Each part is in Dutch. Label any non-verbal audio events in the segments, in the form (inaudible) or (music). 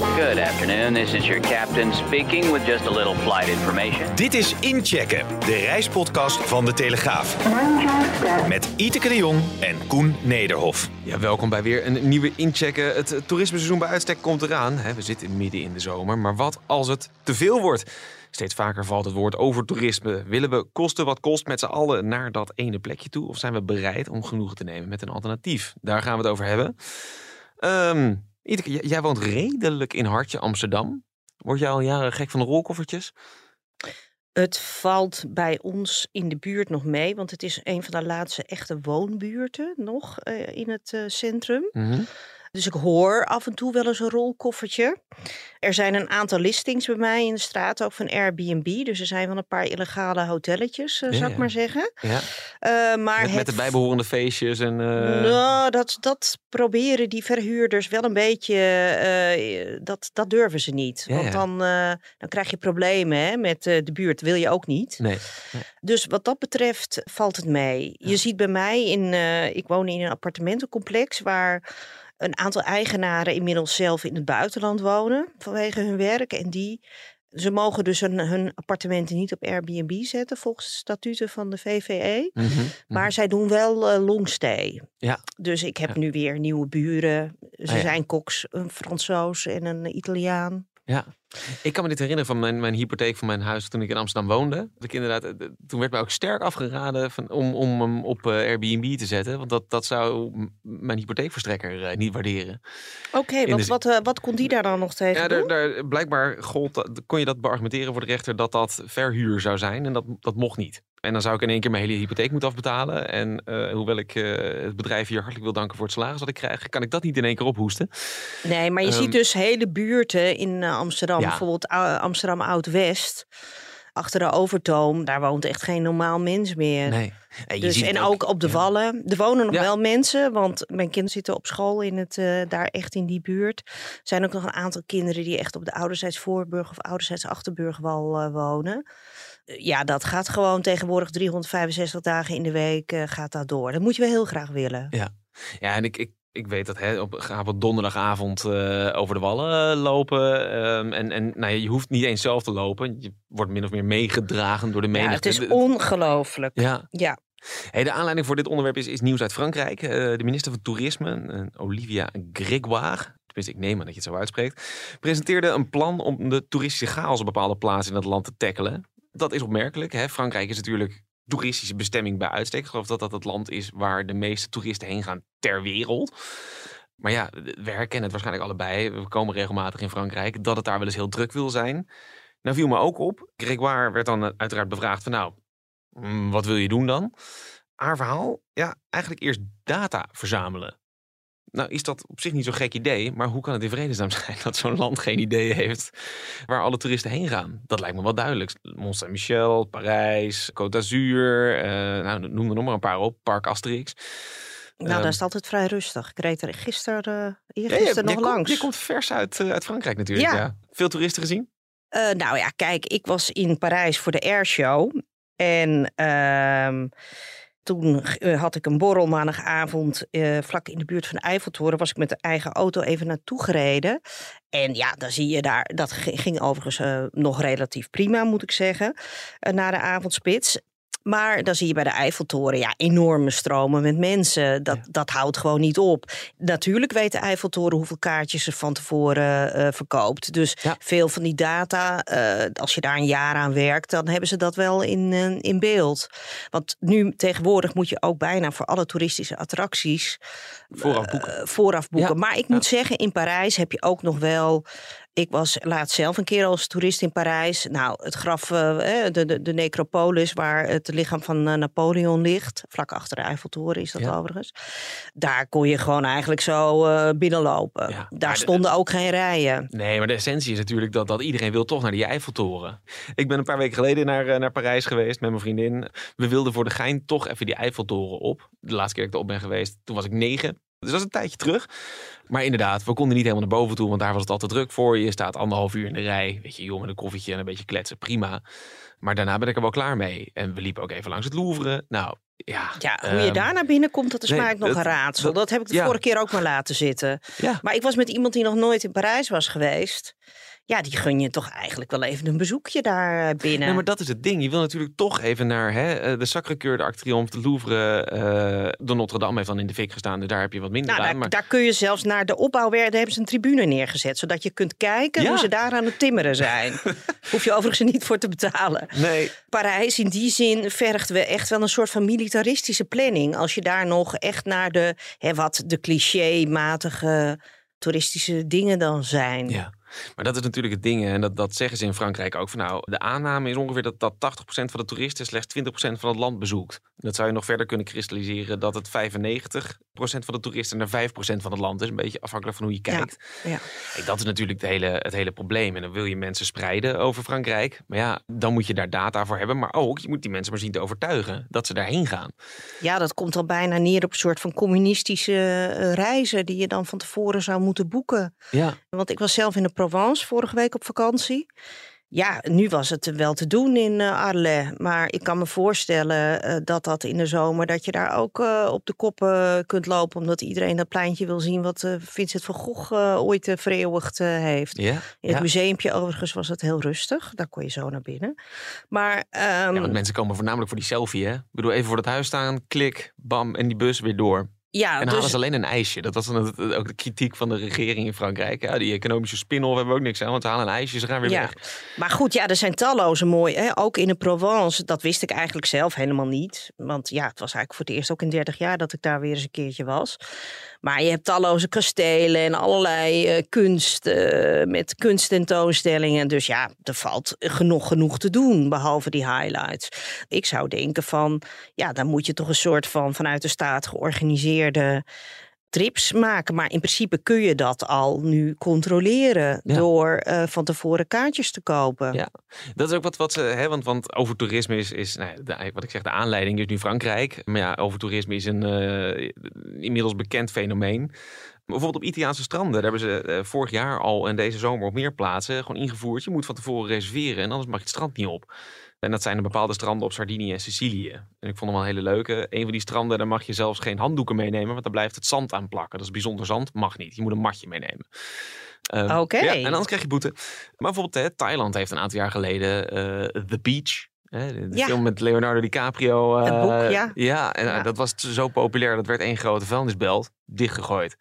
Good afternoon. This is your captain speaking with just a little flight information. Dit is Inchecken, de reispodcast van De Telegraaf. Met Iteke de Jong en Koen Nederhof. Ja, welkom bij weer een nieuwe inchecken. Het toerismeseizoen bij uitstek komt eraan. Hè, We zitten midden in de zomer, maar wat als het te veel wordt? Steeds vaker valt het woord over toerisme. Willen we kosten wat kost met z'n allen naar dat ene plekje toe? Of zijn we bereid om genoegen te nemen met een alternatief? Daar gaan we het over hebben. Ehm Jij woont redelijk in Hartje, Amsterdam. Word jij al jaren gek van de rolkoffertjes? Het valt bij ons in de buurt nog mee, want het is een van de laatste echte woonbuurten nog eh, in het eh, centrum. Mhm. Dus ik hoor af en toe wel eens een rolkoffertje. Er zijn een aantal listings bij mij in de straat, ook van Airbnb. Dus er zijn wel een paar illegale hotelletjes, eh, Ja, zou ik maar zeggen. Ja, Eh, maar met, met de bijbehorende feestjes en... eh, Nou, dat, dat proberen die verhuurders wel een beetje. dat, dat durven ze niet. Ja, Want dan, dan krijg je problemen hè, met de buurt. Wil je ook niet. Nee. Dus wat dat betreft valt het mee. Je ziet bij mij in. ik woon in een appartementencomplex waar een aantal eigenaren inmiddels zelf in het buitenland wonen vanwege hun werk. En die. Ze mogen dus hun, hun appartementen niet op Airbnb zetten volgens de statuten van de VVE. Mhm, mhm. Maar zij doen wel eh, longstay. Ja. Dus ik heb Ja. nu weer nieuwe buren. Ze Ah, ja. zijn koks, een Fransoos en een Italiaan. Ja, ik kan me dit herinneren van mijn, mijn hypotheek van mijn huis toen ik in Amsterdam woonde. Dat ik inderdaad, eh, toen werd mij ook sterk afgeraden van, om, om hem op eh, Airbnb te zetten. Want dat, dat zou mijn hypotheekverstrekker eh, niet waarderen. Oké, want wat, eh, wat kon die daar dan nog tegen Ja, doen? daar, daar, blijkbaar gold, kon je dat beargumenteren voor de rechter dat dat verhuur zou zijn. En dat, dat mocht niet. En dan zou ik in één keer mijn hele hypotheek moeten afbetalen. En eh, hoewel ik eh, het bedrijf hier hartelijk wil danken voor het salaris dat ik krijg, kan ik dat niet in één keer ophoesten. Nee, maar je Ehm, ziet dus hele buurten in eh, Amsterdam. Ja. Bijvoorbeeld Amsterdam Oud-West. Achter de Overtoom, daar woont echt geen normaal mens meer. Nee. En, Dus, en het ook, op de ja. Wallen. Er wonen nog Ja. wel mensen, want mijn kinderen zitten op school in het, daar echt in die buurt. Er zijn ook nog een aantal kinderen die echt op de ouderzijds Voorburg of ouderzijds Achterburgwal wonen. Ja, dat gaat gewoon tegenwoordig 365 dagen in de week eh, gaat dat door. Dat moet je wel heel graag willen. Ja, ja en ik, ik, ik weet dat hè, op, ga op donderdagavond eh, over de wallen eh, lopen. ehm, en en nou, je hoeft niet eens zelf te lopen. Je wordt min of meer meegedragen door de Ja, menigte. het is ongelooflijk. ja. Ja. Hey, de aanleiding voor dit onderwerp is, is nieuws uit Frankrijk. De minister van Toerisme, Olivia Grégoire, tenminste ik neem aan dat je het zo uitspreekt, presenteerde een plan om de toeristische chaos op bepaalde plaatsen in het land te tackelen. Dat is opmerkelijk. Hè? Frankrijk is natuurlijk toeristische bestemming bij uitstek. Geloof dat dat het land is waar de meeste toeristen heen gaan ter wereld. Maar ja, we herkennen het waarschijnlijk allebei. We komen regelmatig in Frankrijk. Dat het daar wel eens heel druk wil zijn. Nou viel me ook op. Grégoire werd dan eh, uiteraard bevraagd van nou, mm, wat wil je doen dan? Haar verhaal, ja, eigenlijk eerst data verzamelen. Nou is dat op zich niet zo'n gek idee, maar hoe kan het in vredesnaam (laughs) zijn dat zo'n land geen idee heeft waar alle toeristen heen gaan? Dat lijkt me wel duidelijk. Mont Saint-Michel, Parijs, Côte d'Azur, eh, nou, noem er nog maar een paar op, Park Asterix. Nou, Ehm, daar is het altijd vrij rustig. Ik reed er gisteren, uh, ja, nog langs. Komt, je komt vers uit, eh, uit Frankrijk natuurlijk. Ja. Ja. Veel toeristen gezien? Eh, nou ja, kijk, ik was in Parijs voor de Airshow. En ehm, toen eh, had ik een borrel maandagavond eh, vlak in de buurt van de Eiffeltoren. Was ik met de eigen auto even naartoe gereden. En ja, dan zie je daar, dat gi- ging overigens eh, nog relatief prima, moet ik zeggen, na de avondspits. Maar dan zie je bij de Eiffeltoren ja, enorme stromen met mensen. Dat, Ja. dat houdt gewoon niet op. Natuurlijk weet de Eiffeltoren hoeveel kaartjes ze van tevoren eh, verkoopt. Dus Ja. veel van die data, eh, als je daar een jaar aan werkt, dan hebben ze dat wel in, eh, in beeld. Want nu tegenwoordig moet je ook bijna voor alle toeristische attracties Vooraf boeken. vooraf boeken. Ja. Maar ik moet zeggen, in Parijs heb je ook nog wel. Ik was laatst zelf een keer als toerist in Parijs. Nou, het graf, eh, de, de, de necropolis, waar het lichaam van eh, Napoleon ligt. Vlak achter de Eiffeltoren is dat Ja. overigens. Daar kon je gewoon eigenlijk zo eh, binnenlopen. Ja, Daar de- stonden ook geen rijen. Nee, maar de essentie is natuurlijk dat, dat iedereen wil toch naar die Eiffeltoren. Ik ben een paar weken geleden naar, naar Parijs geweest met mijn vriendin. We wilden voor de gein toch even die Eiffeltoren op. De laatste keer dat ik erop ben geweest, toen was ik negen. Dus dat is een tijdje terug. Maar inderdaad, we konden niet helemaal naar boven toe, want daar was het altijd druk voor. Je staat anderhalf uur in de rij, weet je, joh, met een koffietje en een beetje kletsen, prima. Maar daarna ben ik er wel klaar mee. En we liepen ook even langs het Louvre. Nou, ja. Ja, hoe je ehm, daar naar binnen komt, dat is nee, mij nog dat- een raadsel. Dat, dat- heb ik de ja. vorige keer ook maar laten zitten. Ja. Maar ik was met iemand die nog nooit in Parijs was geweest. Ja, die gun je toch eigenlijk wel even een bezoekje daar eh, binnen. Nee, maar dat is het ding. Je wil natuurlijk toch even naar hè, eh, de Sacré-Cœur, de Arc de Triomphe, de Louvre. eh, de Notre Dame heeft dan in de fik gestaan, dus daar heb je wat minder Nou, aan. daar, Maar daar kun je zelfs naar de opbouwwerk, daar hebben ze een tribune neergezet. Zodat je kunt kijken Ja. hoe ze daar aan het timmeren zijn. (laughs) Hoef je overigens er niet voor te betalen. nee, Parijs in die zin vergt we echt wel een soort van militaristische planning. Als je daar nog echt naar de, hè, wat de clichématige toeristische dingen dan zijn. Ja, maar dat is natuurlijk het ding. En dat, dat zeggen ze in Frankrijk ook. Van, nou, de aanname is ongeveer dat, dat 80% van de toeristen slechts 20% van het land bezoekt. Dat zou je nog verder kunnen kristalliseren dat het 95% van de toeristen naar 5% van het land is. Een beetje afhankelijk van hoe je Ja, kijkt. ja. Kijk, dat is natuurlijk het hele, het hele probleem. En dan wil je mensen spreiden over Frankrijk. Maar ja, dan moet je daar data voor hebben. Maar ook, je moet die mensen maar zien te overtuigen dat ze daarheen gaan. Ja, dat komt al bijna neer op een soort van communistische eh, reizen die je dan van tevoren zou moeten boeken. Ja, Want ik was zelf in de Provence vorige week op vakantie. Ja, nu was het wel te doen in eh Arles. Maar ik kan me voorstellen eh, dat dat in de zomer... dat je daar ook eh, op de koppen kunt lopen... omdat iedereen dat pleintje wil zien... wat eh, Vincent van Gogh ooit uh, vereeuwigd heeft. ja. In het ja. museumpje overigens was het heel rustig. Daar kon je zo naar binnen. Maar ehm, Ja, want mensen komen voornamelijk voor die selfie, hè? Ik bedoel, even voor het huis staan, klik, bam, en die bus weer door. Ja, En dan dus, halen ze alleen een ijsje. Dat was dan ook de kritiek van de regering in Frankrijk. Ja, die economische spin-off hebben we ook niks aan, want ze halen een ijsje, ze gaan weer Ja. weg. Maar goed, ja, er zijn talloze mooie. Hè? Ook in de Provence, dat wist ik eigenlijk zelf helemaal niet. Want ja, het was eigenlijk voor het eerst ook in 30 jaar dat ik daar weer eens een keertje was. Maar je hebt talloze kastelen en allerlei eh, kunst eh, met kunsttentoonstellingen. Dus ja, er valt genoeg genoeg te doen, behalve die highlights. Ik zou denken van, ja, dan moet je toch een soort van vanuit de staat trips maken. Maar in principe kun je dat al nu controleren Ja. door eh, van tevoren kaartjes te kopen. Ja. Dat is ook wat, wat ze, hè, want, want over toerisme is, is nou, de, wat ik zeg, de aanleiding is nu Frankrijk. Maar ja, over toerisme is een eh, inmiddels bekend fenomeen. Bijvoorbeeld op Italiaanse stranden, daar hebben ze eh, vorig jaar al en deze zomer op meer plaatsen gewoon ingevoerd. Je moet van tevoren reserveren en anders mag je het strand niet op. En dat zijn de bepaalde stranden op Sardinië en Sicilië. En ik vond hem wel een hele leuke. Een van die stranden, daar mag je zelfs geen handdoeken meenemen, want dan blijft het zand aan plakken. Dat is bijzonder zand, mag niet. Je moet een matje meenemen. Ehm, Oké. Ja, en anders krijg je boete. Maar bijvoorbeeld, hè, Thailand heeft een aantal jaar geleden eh, The Beach. Hè, de de Ja. film met Leonardo DiCaprio. Het boek, ja. Ja, en Ja. dat was zo populair. Dat werd één grote vuilnisbelt. Dichtgegooid.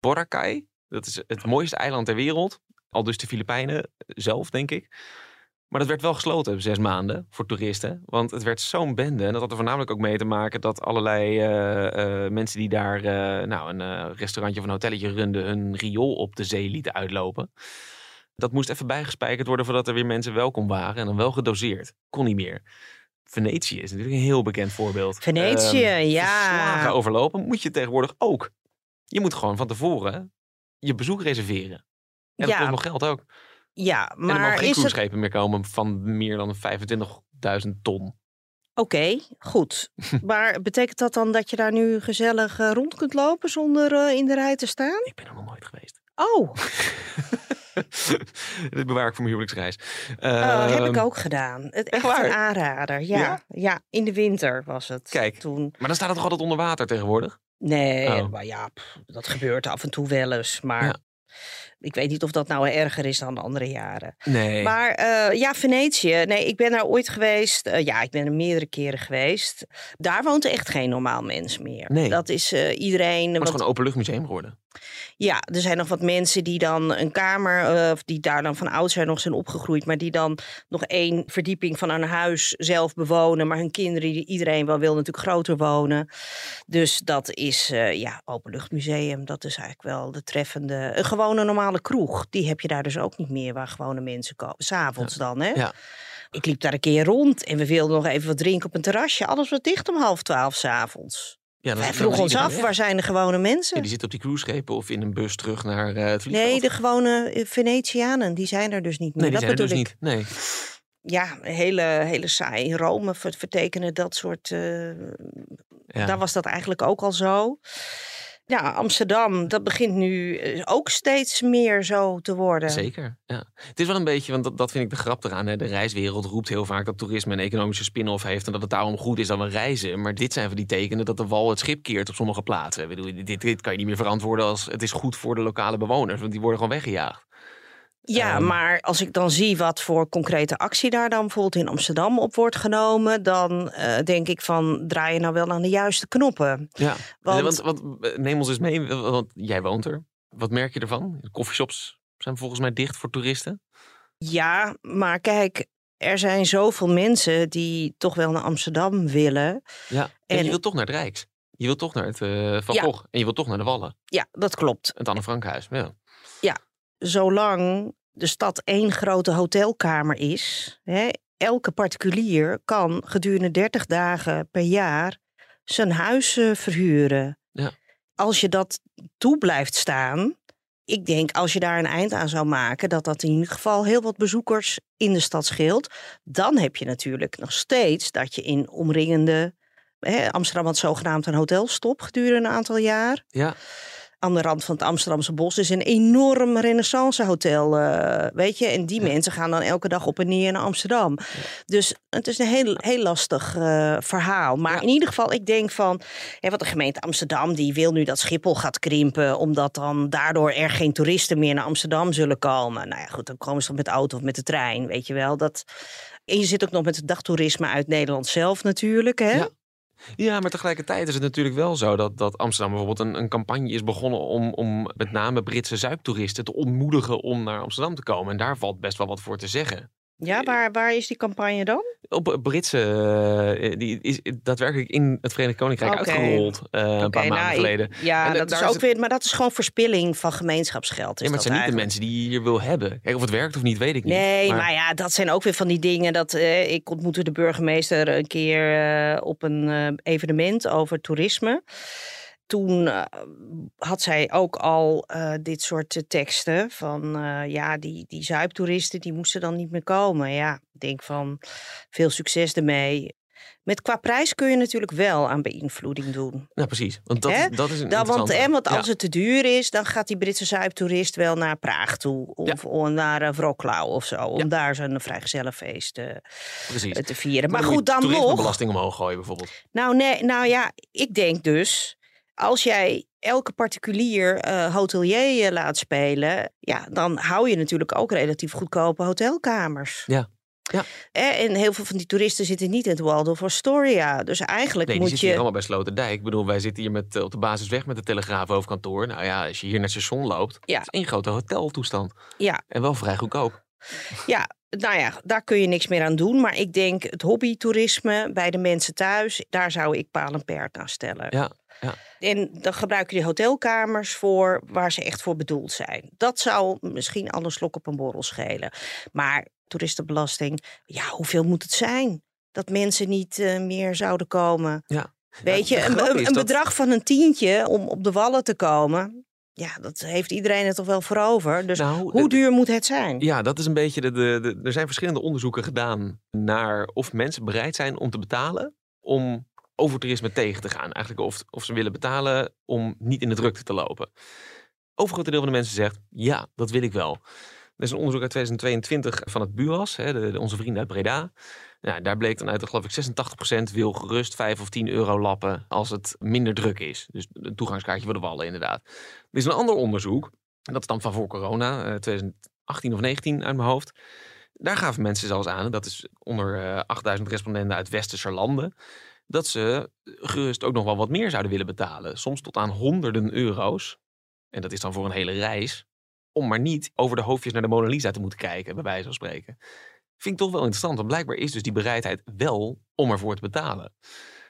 Boracay, dat is het mooiste eiland ter wereld. Al dus de Filipijnen zelf, denk ik. Maar dat werd wel gesloten zes maanden voor toeristen. Want het werd zo'n bende. En dat had er voornamelijk ook mee te maken dat allerlei eh, eh, mensen die daar eh, nou, een restaurantje of een hotelletje runden, hun riool op de zee lieten uitlopen. Dat moest even bijgespijkerd worden voordat er weer mensen welkom waren. En dan wel gedoseerd. Kon niet meer. Venetië is natuurlijk een heel bekend voorbeeld. Venetië, Ehm, ja. Overlopen moet je tegenwoordig ook. Je moet gewoon van tevoren je bezoek reserveren. En dat Ja. kost nog geld ook. Ja, en er mogen maar geen cruiseschepen meer komen van meer dan 25.000 ton. Oké, goed. (laughs) maar betekent dat dan dat je daar nu gezellig eh, rond kunt lopen zonder eh, in de rij te staan? Ik ben er nog nooit geweest. Oh, (laughs) Dit bewaar ik voor mijn huwelijksreis. eh, heb ik Ehm, ook gedaan. Het echt echt waar? een aanrader. Ja, Ja? ja? in de winter was het. Kijk. Toen. Maar dan staat het toch altijd onder water tegenwoordig? Nee, Oh. maar ja, pff, dat gebeurt af en toe wel eens. Maar Ja. Ik weet niet of dat nou erger is dan de andere jaren. Nee. Maar eh, ja, Venetië. Nee, ik ben daar ooit geweest. Eh, ja, ik ben er meerdere keren geweest. Daar woont echt geen normaal mens meer. Nee. Dat is eh, iedereen. het is gewoon een openluchtmuseum geworden. Ja, er zijn nog wat mensen die dan een kamer, eh, of die daar dan van oud zijn nog zijn opgegroeid, maar die dan nog één verdieping van een huis zelf bewonen. Maar hun kinderen, die- iedereen wel wil natuurlijk groter wonen. Dus dat is, eh, ja, openluchtmuseum, dat is eigenlijk wel de treffende. Een gewone normale kroeg, die heb je daar dus ook niet meer, waar gewone mensen komen. S'avonds dan, hè? Ja. Ik liep daar een keer rond en we wilden nog even wat drinken op een terrasje. Alles was dicht om half twaalf s'avonds. Ja, Wij vroegen ons af, waar zijn de gewone mensen? Ja, die zitten op die cruiseschepen of in een bus terug naar eh, het vliegveld. Nee, de gewone eh, Venetianen, die zijn er dus niet meer. Nee, die dat zijn er dus ik. niet. Nee. Ja, hele, hele saai. In Rome ver- vertekenen dat soort... eh, Ja. Daar was dat eigenlijk ook al zo. Ja, Amsterdam, dat begint nu eh, ook steeds meer zo te worden. Zeker, ja. Het is wel een beetje, want dat, vind ik de grap eraan. Hè. De reiswereld roept heel vaak dat toerisme een economische spin-off heeft... en dat het daarom goed is dat we reizen. Maar dit zijn van die tekenen dat de wal het schip keert op sommige plaatsen. Ik bedoel, dit, dit kan je niet meer verantwoorden als het is goed voor de lokale bewoners... want die worden gewoon weggejaagd. Ja, Ehm. maar als ik dan zie wat voor concrete actie daar dan bijvoorbeeld in Amsterdam op wordt genomen, dan eh, denk ik van draai je nou wel aan de juiste knoppen. Ja, Want- want, want, eh, neem ons eens mee, want jij woont er. Wat merk je ervan? De coffeeshops zijn volgens mij dicht voor toeristen. Ja, maar kijk, er zijn zoveel mensen die toch wel naar Amsterdam willen. Ja, en, En- je wilt toch naar het Rijks. Je wilt toch naar het eh Van Ja. Gogh. En je wilt toch naar de Wallen. Ja, dat klopt. Het Anne Frankhuis. Ja. Zolang de stad één grote hotelkamer is, hè, elke particulier kan gedurende 30 dagen per jaar zijn huis verhuren. Ja. Als je dat toe blijft staan, ik denk als je daar een eind aan zou maken, dat dat in ieder geval heel wat bezoekers in de stad scheelt. Dan heb je natuurlijk nog steeds dat je in omringende. Hè, Amsterdam had zogenaamd een hotelstop gedurende een aantal jaar ja, aan de rand van het Amsterdamse bos is een enorm renaissancehotel, eh weet je. En die mensen gaan dan elke dag op en neer naar Amsterdam. Dus het is een heel, heel lastig eh, verhaal. Maar Ja. in ieder geval, ik denk van... Hè, wat de gemeente Amsterdam, die wil nu dat Schiphol gaat krimpen... omdat dan daardoor er geen toeristen meer naar Amsterdam zullen komen. Nou ja, goed, dan komen ze dan met de auto of met de trein, weet je wel. Dat... En je zit ook nog met het dagtoerisme uit Nederland zelf natuurlijk, hè? Ja. Ja, maar tegelijkertijd is het natuurlijk wel zo dat, dat Amsterdam bijvoorbeeld een, een campagne is begonnen om, om met name Britse zuiptoeristen te ontmoedigen om naar Amsterdam te komen. En daar valt best wel wat voor te zeggen. Ja, waar, waar is die campagne dan? Op Britse, eh, die is daadwerkelijk in het Verenigd Koninkrijk uitgerold eh, een paar maanden nou, geleden. Ja, En da- dat is ook het- weer, maar dat is gewoon verspilling van gemeenschapsgeld. Is ja, maar het zijn niet de mensen die je hier wil hebben. Kijk, of het werkt of niet, weet ik niet. Nee, maar... ja, dat zijn ook weer van die dingen. Dat, eh, ik ontmoette de burgemeester een keer eh, op een eh, evenement over toerisme. Toen eh, had zij ook al eh, dit soort eh, teksten van ja, die, die zuiptoeristen die moesten dan niet meer komen. Ja, ik denk van veel succes ermee. Met qua prijs kun je natuurlijk wel aan beïnvloeding doen. Nou, precies. Want dat, dat is een Dan, want, hè, want Ja. als het te duur is, dan gaat die Britse zuiptoerist wel naar Praag toe. Of of naar uh, Wroclaw of zo. Om Ja. daar zijn vrijgezellenfeest Precies. te vieren. Maar je goed, dan nog. toerismebelasting omhoog gooien bijvoorbeeld. Nou, nee, nou ja, ik denk dus. Als jij elke particulier eh, hotelier eh, laat spelen, ja, dan hou je natuurlijk ook relatief goedkope hotelkamers. Ja. Ja. En heel veel van die toeristen zitten niet in het Waldorf Astoria. Dus eigenlijk Nee, die moet zitten je. hier allemaal bij Sloterdijk. Ik bedoel, wij zitten hier met, eh, op de basisweg met de Telegraaf hoofdkantoor. Nou ja, als je hier naar het station loopt, Ja. het is één grote hoteltoestand. Ja, En wel vrij goedkoop. Ja, nou ja, daar kun je niks meer aan doen. Maar ik denk het hobbytoerisme bij de mensen thuis, daar zou ik paal en perk aan stellen. Ja, ja. En dan gebruik je die hotelkamers voor waar ze echt voor bedoeld zijn. Dat zou misschien een slok op een borrel schelen. Maar toeristenbelasting, ja, hoeveel moet het zijn? Dat mensen niet eh, meer zouden komen. ja. Weet je, een, een, is een dat- bedrag van een tientje om op de wallen te komen. Ja, dat heeft iedereen het toch wel voor over. Dus Nou, hoe duur moet het zijn? Ja, dat is een beetje de, de, de- Er zijn verschillende onderzoeken gedaan naar of mensen bereid zijn om te betalen om overtoerisme tegen te gaan. Eigenlijk of, of ze willen betalen om niet in de drukte te lopen. Overgrote deel van de mensen zegt ja, dat wil ik wel. Er is een onderzoek uit 2022 van het BUAS, hè, de, onze vrienden uit Breda. Daar bleek dan uit dat geloof ik 86% wil gerust 5 of 10 euro lappen als het minder druk is. Dus een toegangskaartje voor de wallen inderdaad. Er is een ander onderzoek, en dat stamt van voor corona, eh, 2018 of 19 uit mijn hoofd. Daar gaven mensen zelfs aan, dat is onder eh, 8000 respondenten uit westerse landen, dat ze gerust ook nog wel wat meer zouden willen betalen. Soms tot aan honderden euro's. En dat is dan voor een hele reis. Om maar niet over de hoofdjes naar de Mona Lisa te moeten kijken, bij wijze van spreken. Vind ik toch wel interessant, want blijkbaar is dus die bereidheid wel om ervoor te betalen.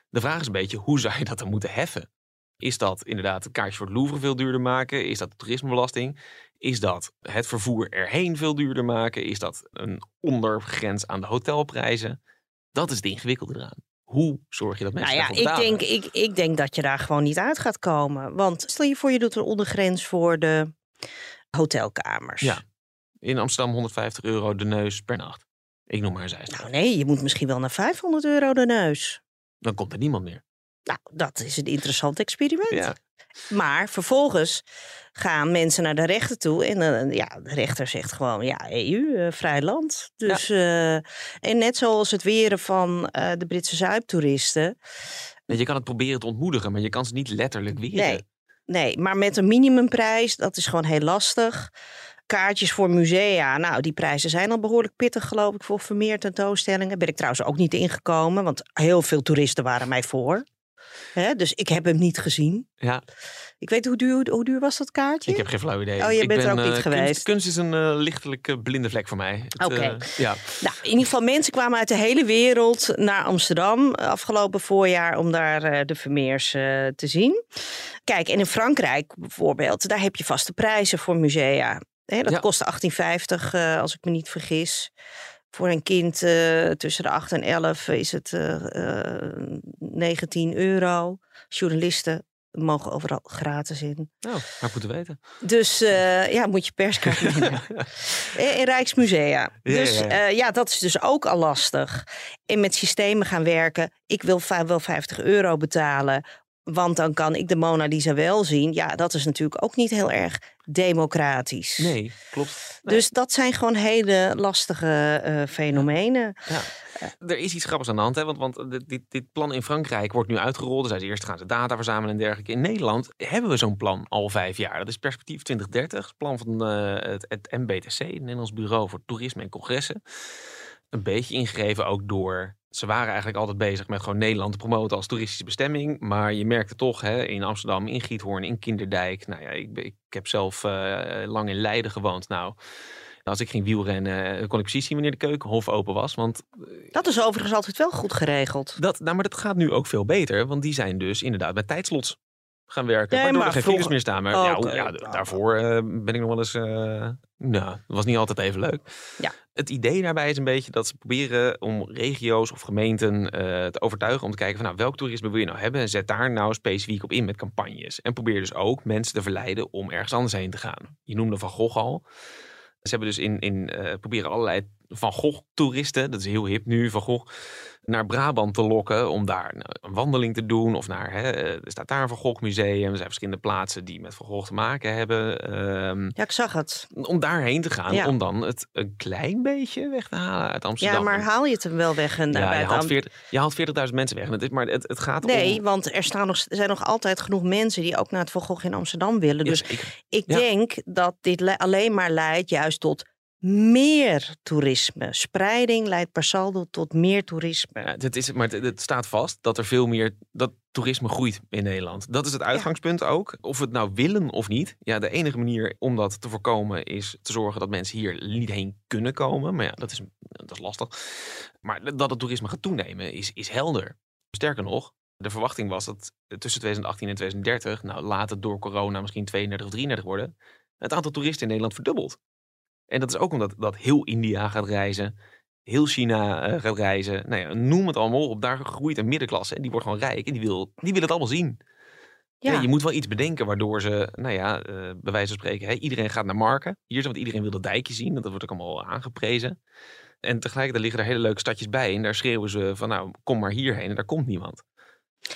De vraag is een beetje, hoe zou je dat dan moeten heffen? Is dat inderdaad een kaartje voor het Louvre veel duurder maken? Is dat de toerismebelasting? Is dat het vervoer erheen veel duurder maken? Is dat een ondergrens aan de hotelprijzen? Dat is het ingewikkelde eraan. Hoe zorg je dat mensen Nou ja, ik denk, ik, ik denk dat je daar gewoon niet uit gaat komen. Want stel je voor, je doet een ondergrens voor de hotelkamers. Ja. In Amsterdam 150 euro de neus per nacht. Ik noem maar een zijstraat. Nou nee, je moet misschien wel naar 500 euro de neus. Dan komt er niemand meer. Nou, dat is een interessant experiment. Ja. Maar vervolgens gaan mensen naar de rechter toe. En dan, ja, de rechter zegt gewoon, ja, EU, eh, vrij land. Dus, eh, en net zoals het weren van eh, de Britse zuiptoeristen. Je kan het proberen te ontmoedigen, maar je kan ze niet letterlijk weren. Nee, nee, maar met een minimumprijs, dat is gewoon heel lastig. Kaartjes voor musea, nou, die prijzen zijn al behoorlijk pittig, geloof ik, voor Vermeer tentoonstellingen. Ben ik trouwens ook niet ingekomen, want heel veel toeristen waren mij voor. Hè, dus ik heb hem niet gezien. Ja, Ik weet hoe duur, hoe duur was dat kaartje? ik heb geen flauw idee. Oh, je Ik bent er ben, ook niet eh, geweest. Kunst, kunst is een eh, lichtelijk eh, blinde vlek voor mij. Oké. ja. Nou, in ieder geval, mensen kwamen uit de hele wereld naar Amsterdam afgelopen voorjaar om daar de Vermeers te zien. Kijk, en in Frankrijk bijvoorbeeld, daar heb je vaste prijzen voor musea. Hè, dat Ja. kost 18,50 eh, als ik me niet vergis. Voor een kind eh, tussen de 8 en 11 is het eh, eh, 19 euro. Journalisten mogen overal gratis in. Nou, maar moeten weten. Dus eh, ja, moet je perskaart. (laughs) Eh, in Rijksmusea. Ja, dus ja, ja, dat is dus ook al lastig. En met systemen gaan werken. Ik wil wel 50 euro betalen. Want dan kan ik de Mona Lisa wel zien. Ja, dat is natuurlijk ook niet heel erg democratisch. Nee, klopt. Nee. Dus dat zijn gewoon hele lastige eh, fenomenen. Ja. Er is iets grappigs aan de hand, hè? want, want dit, dit, plan in Frankrijk wordt nu uitgerold. Dus eerst gaan ze data verzamelen en dergelijke. In Nederland hebben we zo'n plan al vijf jaar. Dat is Perspectief 2030, het plan van eh, het, het MBTC, het Nederlands Bureau voor Toerisme en Congressen. Een beetje ingegeven ook door. Ze waren eigenlijk altijd bezig met gewoon Nederland te promoten als toeristische bestemming. Maar je merkte toch hè, in Amsterdam, in Giethoorn, in Kinderdijk. Nou ja, ik, ik heb zelf eh, lang in Leiden gewoond. Nou, als ik ging wielrennen, eh, kon ik precies zien wanneer de keukenhof open was. Want Dat is overigens altijd wel goed geregeld. dat, nou, maar dat gaat nu ook veel beter. Want die zijn dus inderdaad met tijdslots gaan werken. Nee, waardoor maar er geen vroeger- files meer staan. Maar ja, hoe- ja, daarvoor eh, ben ik nog wel eens... eh, nou, dat was niet altijd even leuk. Ja. Het idee daarbij is een beetje dat ze proberen om regio's of gemeenten eh, te overtuigen om te kijken van nou, welk toerisme wil je nou hebben en zet daar nou specifiek op in met campagnes. En probeer dus ook mensen te verleiden om ergens anders heen te gaan. Je noemde Van Gogh al. Ze hebben dus in, in eh, proberen allerlei Van Gogh toeristen, dat is heel hip nu, Van Gogh, naar Brabant te lokken om daar nou, een wandeling te doen. Of naar, hè, eh, er staat daar een Van Gogh museum. Er zijn verschillende plaatsen die met Van Gogh te maken hebben. Ehm, Ja, ik zag het. om daarheen te gaan, Ja. om dan het een klein beetje weg te halen uit Amsterdam. Ja, maar haal je het hem wel weg? En Ja, daarbij je haalt, am- 40, je haalt 40.000 mensen weg. En het is, maar het, het gaat Nee, om... want er, staan nog, er zijn nog altijd genoeg mensen die ook naar het Van Gogh in Amsterdam willen. Ja, Dus ik Ja. denk dat dit le- alleen maar leidt juist tot meer toerisme. Spreiding leidt per saldo tot meer toerisme. Ja, het is, maar het, staat vast dat er veel meer dat toerisme groeit in Nederland. Dat is het uitgangspunt ook. Of we het nou willen of niet. Ja, de enige manier om dat te voorkomen is te zorgen dat mensen hier niet heen kunnen komen. Maar ja, dat is, dat is lastig. Maar dat het toerisme gaat toenemen is, is helder. Sterker nog, de verwachting was dat tussen 2018 en 2030, nou laat het door corona misschien 32 of 33 worden, het aantal toeristen in Nederland verdubbelt. En dat is ook omdat dat heel India gaat reizen, heel China eh, gaat reizen. Nou ja, noem het allemaal op. Daar groeit een middenklasse en die wordt gewoon rijk en die wil, die wil het allemaal zien. Ja. Ja. je moet wel iets bedenken waardoor ze, nou ja, eh, bij wijze van spreken, hè, iedereen gaat naar Marken. Hier is want iedereen wil dat dijkje zien, dat wordt ook allemaal aangeprezen. En tegelijkertijd liggen er hele leuke stadjes bij en daar schreeuwen ze van, nou, kom maar hierheen en daar komt niemand.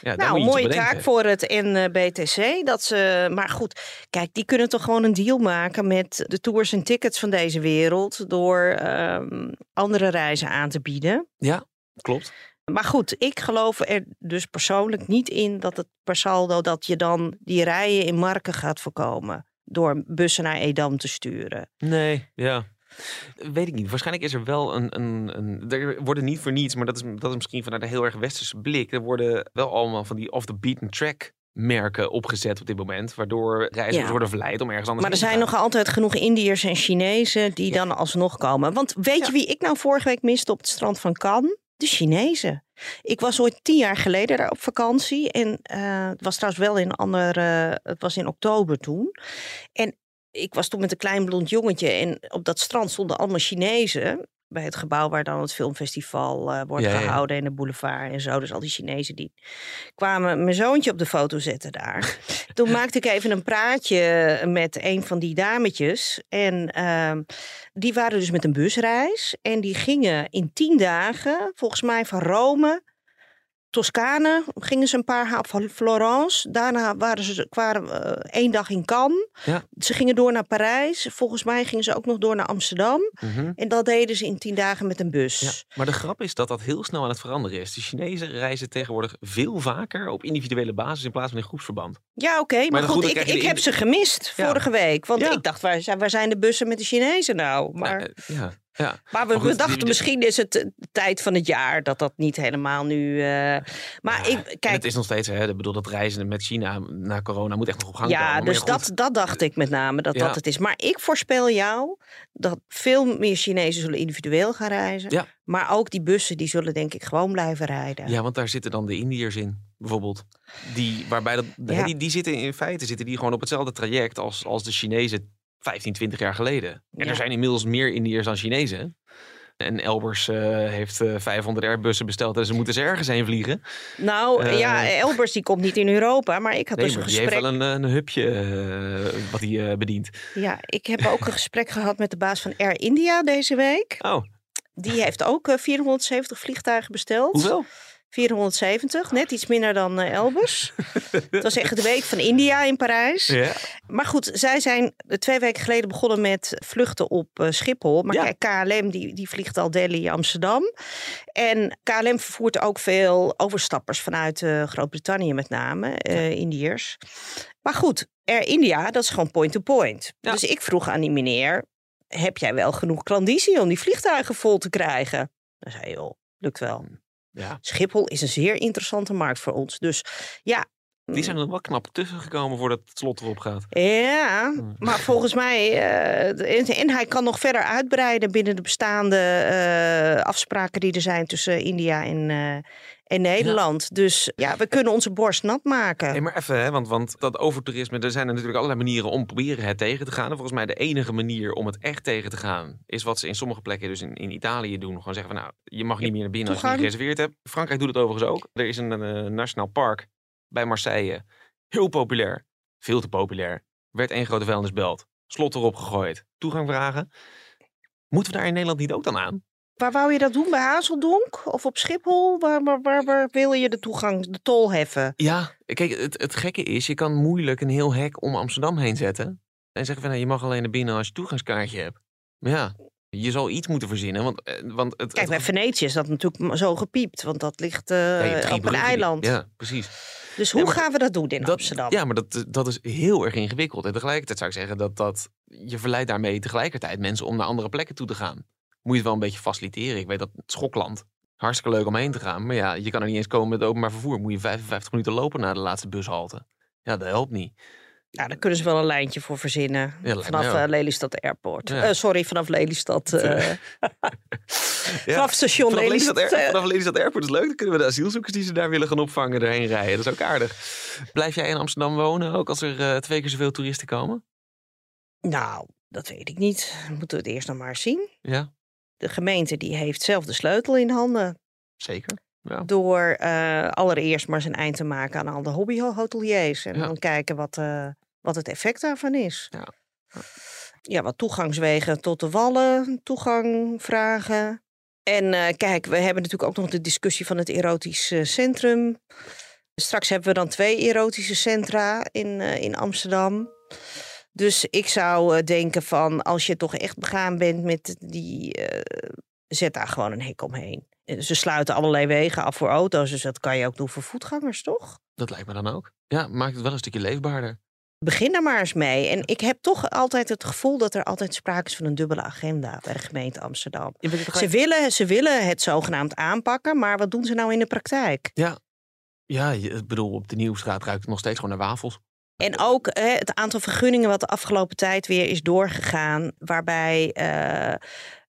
Ja, nou, iets mooie taak voor het NBTC. Dat ze, maar goed, kijk, die kunnen toch gewoon een deal maken met de tours en tickets van deze wereld. Door ehm, andere reizen aan te bieden. Ja, klopt. Maar goed, ik geloof er dus persoonlijk niet in dat het per saldo dat je dan die rijen in Marken gaat voorkomen. Door bussen naar Edam te sturen. Nee, ja. Weet ik niet. Waarschijnlijk is er wel een, een, een. Er worden niet voor niets, maar dat is, dat is misschien vanuit een heel erg westerse blik. Er worden wel allemaal van die off the beaten track merken opgezet op dit moment. Waardoor reizigers Ja. worden verleid om ergens anders Maar er zijn nog altijd genoeg Indiërs en Chinezen die dan alsnog komen. Want weet je wie ik nou vorige week miste op het strand van Cannes? De Chinezen. Ik was ooit tien jaar geleden daar op vakantie. En eh, het was trouwens wel in een andere. Het was in oktober toen. En ik was toen met een klein blond jongetje. En op dat strand stonden allemaal Chinezen. Bij het gebouw waar dan het filmfestival eh, wordt Ja, gehouden. En de boulevard en zo. Dus al die Chinezen die kwamen mijn zoontje op de foto zetten daar. (laughs) Toen maakte ik even een praatje met een van die dametjes. En ehm, die waren dus met een busreis. En die gingen in tien dagen, volgens mij van Rome Toscane gingen ze een paar ha- Florence. Daarna waren ze kwamen eh, één dag in Cannes. Ja. Ze gingen door naar Parijs. Volgens mij gingen ze ook nog door naar Amsterdam. Mhm. En dat deden ze in tien dagen met een bus. Ja, maar de grap is dat dat heel snel aan het veranderen is. De Chinezen reizen tegenwoordig veel vaker op individuele basis in plaats van in groepsverband. Ja, oké. maar, goed, ik, ik heb ze gemist Ja. vorige week. Want ik dacht, waar zijn, waar zijn de bussen met de Chinezen nou? Maar, Ja, eh, ja, ja. maar we, goed, dachten, die- misschien is het de tijd van het jaar dat dat niet helemaal nu... eh, maar Ja, ik, kijk, het is nog steeds, hè, ik bedoel, dat reizen met China na corona moet echt nog op gang komen. Ja, Maar dus goed, dat, dat dacht ik met name dat Ja. dat het is. Maar ik voorspel jou dat veel meer Chinezen zullen individueel gaan reizen. Ja. Maar ook die bussen die zullen denk ik gewoon blijven rijden. Ja, want daar zitten dan de Indiërs in, bijvoorbeeld. Die, waarbij dat, Ja. die, die zitten in feite zitten die gewoon op hetzelfde traject als, als de Chinezen 15, 20 jaar geleden. En Ja. er zijn inmiddels meer Indiërs dan Chinezen. En Elbers eh, heeft eh, 500 Airbussen besteld en ze moeten ze ergens heen vliegen. Nou Eh. ja, Elbers die komt niet in Europa, maar ik had Nee, dus een maar die heeft gesprek. wel een, een hubje eh, wat hij eh, bedient. Ja, ik heb ook een gesprek gehad met de baas van Air India deze week. Oh, Die heeft ook eh, 470 vliegtuigen besteld. hoeveel? 470, net iets minder dan eh, Elbers. (laughs) Het was echt de week van India in Parijs. Ja. Maar goed, zij zijn eh, twee weken geleden begonnen met vluchten op eh, Schiphol. Maar Ja. kijk, KLM die, die vliegt al Delhi, Amsterdam. En KLM vervoert ook veel overstappers vanuit Groot-Brittannië met name, Indiërs. Maar goed, Air India, dat is gewoon point-to-point. Ja. Dus ik vroeg aan die meneer, heb jij wel genoeg klandizie om die vliegtuigen vol te krijgen? Hij zei, joh, lukt wel. Ja. Schiphol is een zeer interessante markt voor ons. Dus ja, Die zijn er wel knap tussen gekomen voordat het slot erop gaat. Ja, Hmm. maar volgens mij. eh, en, en hij kan nog verder uitbreiden binnen de bestaande eh, afspraken die er zijn tussen India en, en Nederland. Dus ja, we kunnen onze borst nat maken. Hey, maar even, hè, want, want dat overtoerisme, er zijn er natuurlijk allerlei manieren om proberen het tegen te gaan. En volgens mij de enige manier om het echt tegen te gaan, is wat ze in sommige plekken, dus in, in Italië doen. Gewoon zeggen van nou, je mag niet meer naar binnen als je niet gereserveerd hebt. Frankrijk doet het overigens ook. Er is een, eh, nationaal park bij Marseille. Heel populair. Veel te populair. Werd één grote vuilnisbelt. Slot erop gegooid. Toegang vragen. Moeten we daar in Nederland niet ook dan aan? Waar wou je dat doen? Bij Hazeldonk of op Schiphol? Waar, waar, waar, waar wil je de toegang, de tol heffen? Ja, kijk, het, het gekke is, je kan moeilijk een heel hek om Amsterdam heen zetten. En zeggen van, nou, je mag alleen naar binnen als je toegangskaartje hebt. Maar ja, je zal iets moeten verzinnen, want, eh, want het... Kijk, bij Venetië is dat natuurlijk zo gepiept, want dat ligt eh, ja, op een eiland. Ja, precies. Dus hoe Ja, maar gaan we dat doen in Dat, Amsterdam? ja, maar dat, dat is heel erg ingewikkeld. En tegelijkertijd zou ik zeggen dat, dat je verleidt daarmee tegelijkertijd mensen om naar andere plekken toe te gaan. Moet je het wel een beetje faciliteren. Ik weet dat Schokland, hartstikke leuk om heen te gaan. Maar ja, je kan er niet eens komen met openbaar vervoer. Moet je 55 minuten lopen naar de laatste bushalte. Ja, dat helpt niet. Nou, daar kunnen ze wel een lijntje voor verzinnen. vanaf eh, Lelystad Airport. Ja. Eh, sorry, vanaf Lelystad. (laughs) Ja. Vanaf station Vanaf Lelystad, Lelystad. Vanaf Lelystad Airport is leuk. Dan kunnen we de asielzoekers die ze daar willen gaan opvangen erheen rijden. Dat is ook aardig. Blijf jij in Amsterdam wonen, ook als er twee keer zoveel toeristen komen? Nou, dat weet ik niet. Moeten we het eerst nog maar zien. Ja, De gemeente die heeft zelf de sleutel in handen. zeker. Ja. Door allereerst maar zijn eind te maken aan al de hobbyhoteliers. En Ja. dan kijken wat, wat het effect daarvan is. Ja. Ja, wat toegangswegen tot de wallen, toegang vragen. En eh, kijk, we hebben natuurlijk ook nog de discussie van het erotisch centrum. Straks hebben we dan twee erotische centra in, eh, in Amsterdam. Dus ik zou eh, denken van, als je toch echt begaan bent met die... zet daar gewoon een hek omheen. Ze sluiten allerlei wegen af voor auto's, dus dat kan je ook doen voor voetgangers, toch? Dat lijkt me dan ook. Ja, maakt het wel een stukje leefbaarder. Begin er maar eens mee. En ik heb toch altijd het gevoel dat er altijd sprake is van een dubbele agenda bij de gemeente Amsterdam. Ze willen, ze willen het zogenaamd aanpakken, maar wat doen ze nou in de praktijk? Ja, je, ik bedoel, op de Nieuwstraat ruikt het nog steeds gewoon naar wafels. En ook hè, het aantal vergunningen wat de afgelopen tijd weer is doorgegaan, waarbij eh,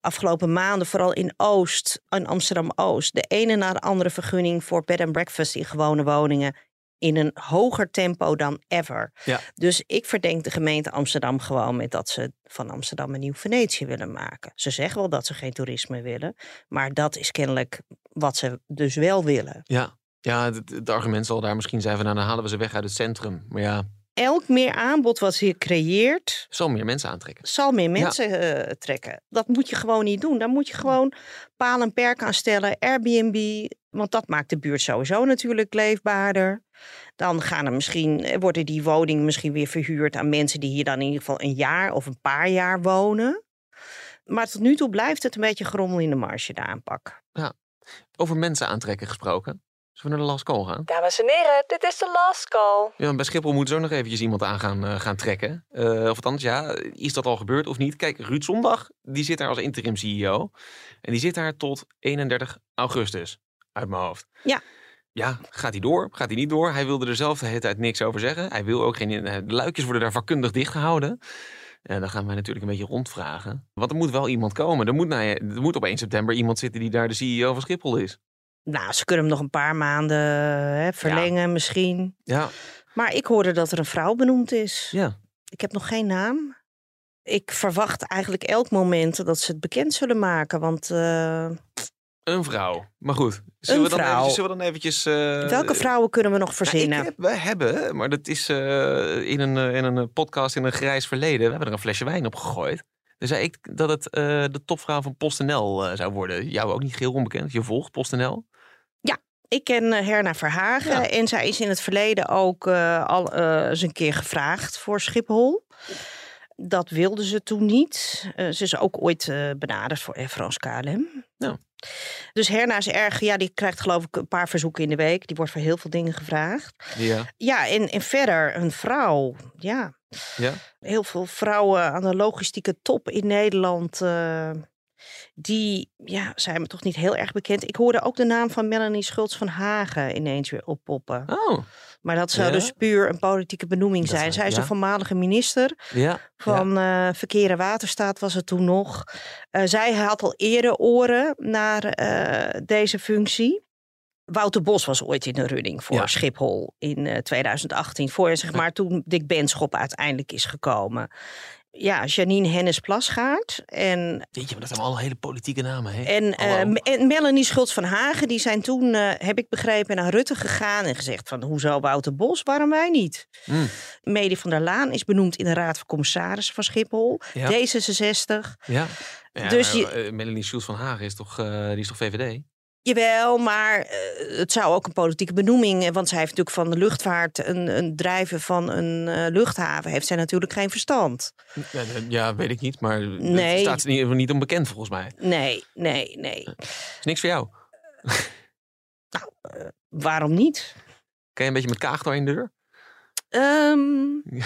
afgelopen maanden, vooral in Oost, in Amsterdam-Oost, de ene na de andere vergunning voor bed and breakfast in gewone woningen in een hoger tempo dan ever. Ja. Dus ik verdenk de gemeente Amsterdam gewoon met dat ze van Amsterdam een nieuw Venetië willen maken. Ze zeggen wel dat ze geen toerisme willen, maar dat is kennelijk wat ze dus wel willen. Ja, ja het, het argument zal daar misschien zijn van... nou, dan halen we ze weg uit het centrum. Maar ja, elk meer aanbod wat je creëert, Zal meer mensen aantrekken. zal meer mensen eh, trekken. Dat moet je gewoon niet doen. Daar moet je gewoon paal en perk aan stellen. Airbnb, want dat maakt de buurt sowieso natuurlijk leefbaarder. Dan gaan er misschien, eh, worden die woningen misschien weer verhuurd aan mensen die hier dan in ieder geval een jaar of een paar jaar wonen. Maar tot nu toe blijft het een beetje grommel in de marge, de aanpak. Over mensen aantrekken gesproken. Zullen we naar de last call gaan? Dames en heren, dit is de last call. Ja, bij Schiphol moet zo nog eventjes iemand aan gaan, eh, gaan trekken. Eh, of althans, ja, is dat al gebeurd of niet? Kijk, Ruud Zondag, die zit daar als interim CEO. En die zit daar tot 31 augustus, uit mijn hoofd. Ja. Ja, gaat hij door? Gaat hij niet door? Hij wilde er zelf de hele tijd niks over zeggen. Hij wil ook geen... eh, De luikjes worden daar vakkundig dichtgehouden. En dan gaan wij natuurlijk een beetje rondvragen. Want er moet wel iemand komen. Er moet, nou ja, er moet op 1 september iemand zitten die daar de CEO van Schiphol is. Nou, ze kunnen hem nog een paar maanden hè, verlengen misschien. Ja, Maar ik hoorde dat er een vrouw benoemd is. ja. Ik heb nog geen naam. Ik verwacht eigenlijk elk moment dat ze het bekend zullen maken. Want eh, Een vrouw. Maar goed, zullen, Een we, dan vrouw. eventjes, zullen we dan eventjes... eh, welke vrouwen kunnen we nog Nou, verzinnen? heb, wij hebben, maar dat is eh, in, een, in een podcast in een grijs verleden. We hebben er een flesje wijn op gegooid. Toen zei ik dat het eh, de topvrouw van PostNL eh, zou worden. Jou ook niet geheel onbekend. Je volgt PostNL. Ik ken eh, Herna Verhagen Ja. en zij is in het verleden ook al eens een keer gevraagd voor Schiphol. Dat wilde ze toen niet. Ze is ook ooit benaderd voor Air France KLM. Ja. Dus Herna is erg, ja, die krijgt geloof ik een paar verzoeken in de week. Die wordt voor heel veel dingen gevraagd. Ja. Ja, en, en verder een vrouw. Ja, ja. heel veel vrouwen aan de logistieke top in Nederland. eh, die ja, zijn me toch niet heel erg bekend. Ik hoorde ook de naam van Melanie Schultz van Hagen ineens weer oppoppen. Oh, Maar dat zou Ja? dus puur een politieke benoeming zijn. Zij is ja. de voormalige minister ja. van eh, Verkeer en Waterstaat was het toen nog. Eh, zij had al eerder oren naar eh, deze functie. Wouter Bos was ooit in de running voor Ja. Schiphol in eh, 2018. Voor zeg maar toen Dick Benschop uiteindelijk is gekomen. Ja, Janine Hennis Plasgaard en, Weet je, maar dat zijn allemaal hele politieke namen. Hè? en, eh, en Melanie Schultz van Hagen. Die zijn toen, eh, heb ik begrepen, naar Rutte gegaan en gezegd van hoezo Wouter Bos, waarom wij niet? Medi van der Laan is benoemd in de Raad van Commissarissen van Schiphol. Ja. D66. Ja. ja Dus je- eh, Melanie Schultz van Hagen is toch, eh, die is toch VVD? Jawel, maar eh, het zou ook een politieke benoeming. eh, Want zij heeft natuurlijk van de luchtvaart, een, een drijven van een eh, luchthaven, heeft zij natuurlijk geen verstand. Ja, Ja, weet ik niet, maar Nee. nee. staat ze niet, niet onbekend volgens mij. Nee, nee, nee. Is niks voor jou. (laughs) Waarom niet? Kan je een beetje met kaag door in de deur? Ehm, (laughs)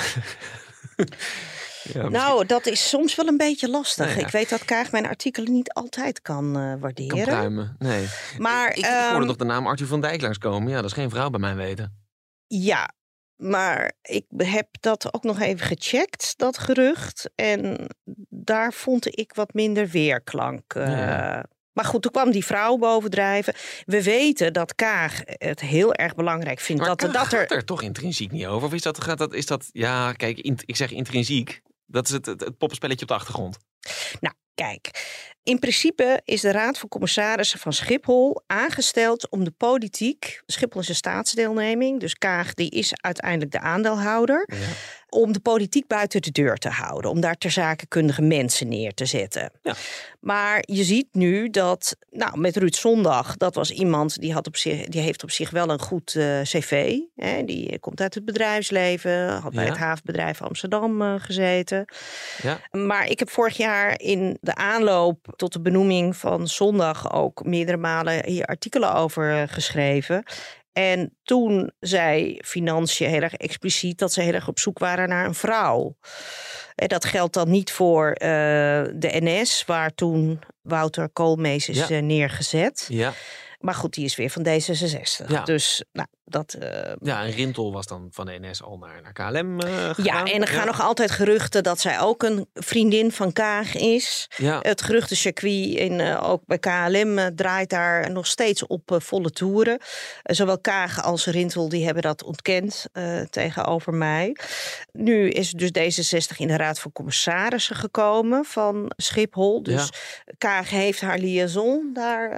Ja, nou, dat is soms wel een beetje lastig. Nou ja. Ik weet dat Kaag mijn artikelen niet altijd kan eh, kan waarderen. pruimen. Nee. Maar ik, ik hoorde ehm, nog de naam Arthur van Dijk langskomen. Ja, dat is geen vrouw bij mijn weten. Ja, maar ik heb dat ook nog even gecheckt, dat gerucht. En daar vond ik wat minder weerklank. eh. Ja. Maar goed, toen kwam die vrouw bovendrijven. We weten dat Kaag het heel erg belangrijk vindt Maar dat, Kaag dat er. gaat er toch intrinsiek niet over? Of is dat, gaat dat, is dat ja, kijk, ik zeg intrinsiek. Dat is het, het, het poppenspelletje op de achtergrond. Nou, kijk. In principe is de Raad van Commissarissen van Schiphol aangesteld om de politiek. Schiphol is een staatsdeelneming, dus Kaag die is uiteindelijk de aandeelhouder. Ja. Om de politiek buiten de deur te houden. Om daar ter zakenkundige mensen neer te zetten. Ja. Maar je ziet nu dat, nou, met Ruud Zondag, dat was iemand die, had op zich, die heeft op zich wel een goed eh, cv. Hè, die komt uit het bedrijfsleven, had bij Ja. het havenbedrijf Amsterdam eh, gezeten. Ja. Maar ik heb vorig jaar in de aanloop tot de benoeming van zondag ook meerdere malen hier artikelen over eh, geschreven. En toen zei Financiën heel erg expliciet dat ze heel erg op zoek waren naar een vrouw. En dat geldt dan niet voor eh, de NS, waar toen Wouter Koolmees is Ja. eh, neergezet. Ja. Maar goed, die is weer van D66. Ja. Dus nou, dat, eh, ja, en Rintel was dan van de NS al naar, naar KLM eh, ja, gegaan. en er gaan nog altijd geruchten dat zij ook een vriendin van Kaag is. Ja, Het geruchtencircuit in, eh, ook bij KLM eh, draait daar nog steeds op volle toeren. Zowel Kaag als Rintel die hebben dat ontkend tegenover mij. Nu is dus D66 in de Raad van Commissarissen gekomen van Schiphol. Dus Kaag heeft haar liaison daar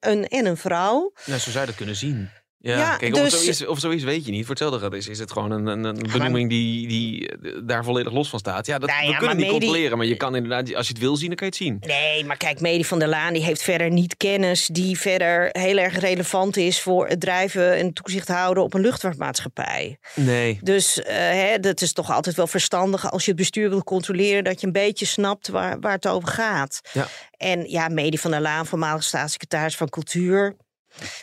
een, en een vrouw. nou, zo zou je dat kunnen zien. Ja, Ja, kijk, of, dus- of zoiets weet je niet. Voor hetzelfde gaat is, is het gewoon een, een, een benoeming die, die eh, daar volledig los van staat. Ja, dat, Nou we ja, kunnen maar het niet controleren, maar je kan inderdaad, als je het wil zien, dan kan je het zien. Nee, maar kijk, Medi van der Laan die heeft verder niet kennis die verder heel erg relevant is voor het drijven en toezicht houden op een luchtvaartmaatschappij. Nee. Dus eh, hè, dat is toch altijd wel verstandig als je het bestuur wil controleren, dat je een beetje snapt waar, waar het over gaat. Ja. En ja, Medi van der Laan, voormalig staatssecretaris van Cultuur.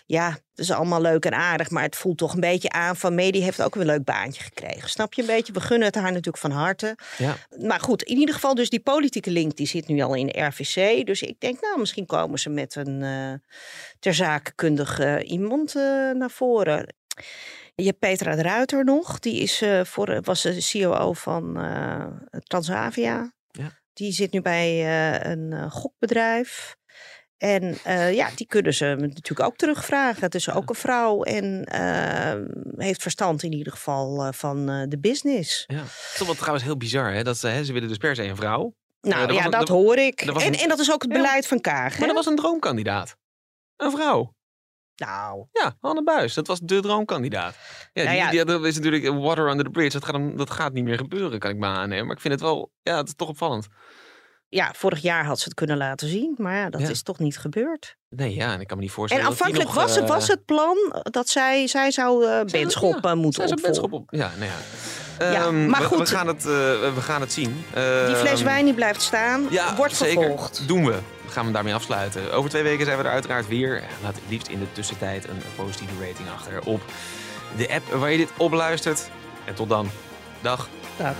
Ja, dat is allemaal leuk en aardig, maar het voelt toch een beetje aan van Medi heeft ook een leuk baantje gekregen. Snap je een beetje? We gunnen het haar natuurlijk van harte. Ja. Maar goed, in ieder geval dus die politieke link die zit nu al in de RVC. Dus ik denk, nou, misschien komen ze met een eh ter eh, iemand eh, naar voren. Je hebt Petra de Ruiter nog. Die is, eh, voor, was de COO van eh, Transavia. Ja. Die zit nu bij een gokbedrijf. En eh, ja, die kunnen ze natuurlijk ook terugvragen. Het is ook een vrouw en eh, heeft verstand in ieder geval eh, van eh, de business. Ja. Is toch trouwens heel bizar, hè? Dat ze, hè, ze willen dus per se een vrouw. Nou ja, een- dat hoor ik. En, een- en dat is ook het Ja. beleid van Kaag. Maar dat was een droomkandidaat. Een vrouw. Nou, Ja, Anne Buis. Dat was de droomkandidaat. Ja, Nou die, die, dat is natuurlijk water under the bridge. Dat gaat, dat gaat niet meer gebeuren, kan ik me aannemen. Maar ik vind het wel, ja, het is toch opvallend. Ja, vorig jaar had ze het kunnen laten zien. Maar ja, dat Ja. is toch niet gebeurd. Nee, ja, en ik kan me niet En voorstellen die aanvankelijk nog, was, het, eh, was het plan dat zij, zij zou eh zij- Benschop ja, eh, moeten opvolgen. Op. Ja, nou ja. Ehm, maar we- We, goed. gaan het, eh, we gaan het zien. Die fles Ehm, wijn die blijft staan, Ja, wordt zeker. vervolgd. Doen we. Dan gaan we daarmee afsluiten. Over twee weken zijn we er uiteraard weer. Laat het liefst in de tussentijd een positieve rating achter op de app waar je dit op luistert. En tot dan. Dag. Dag.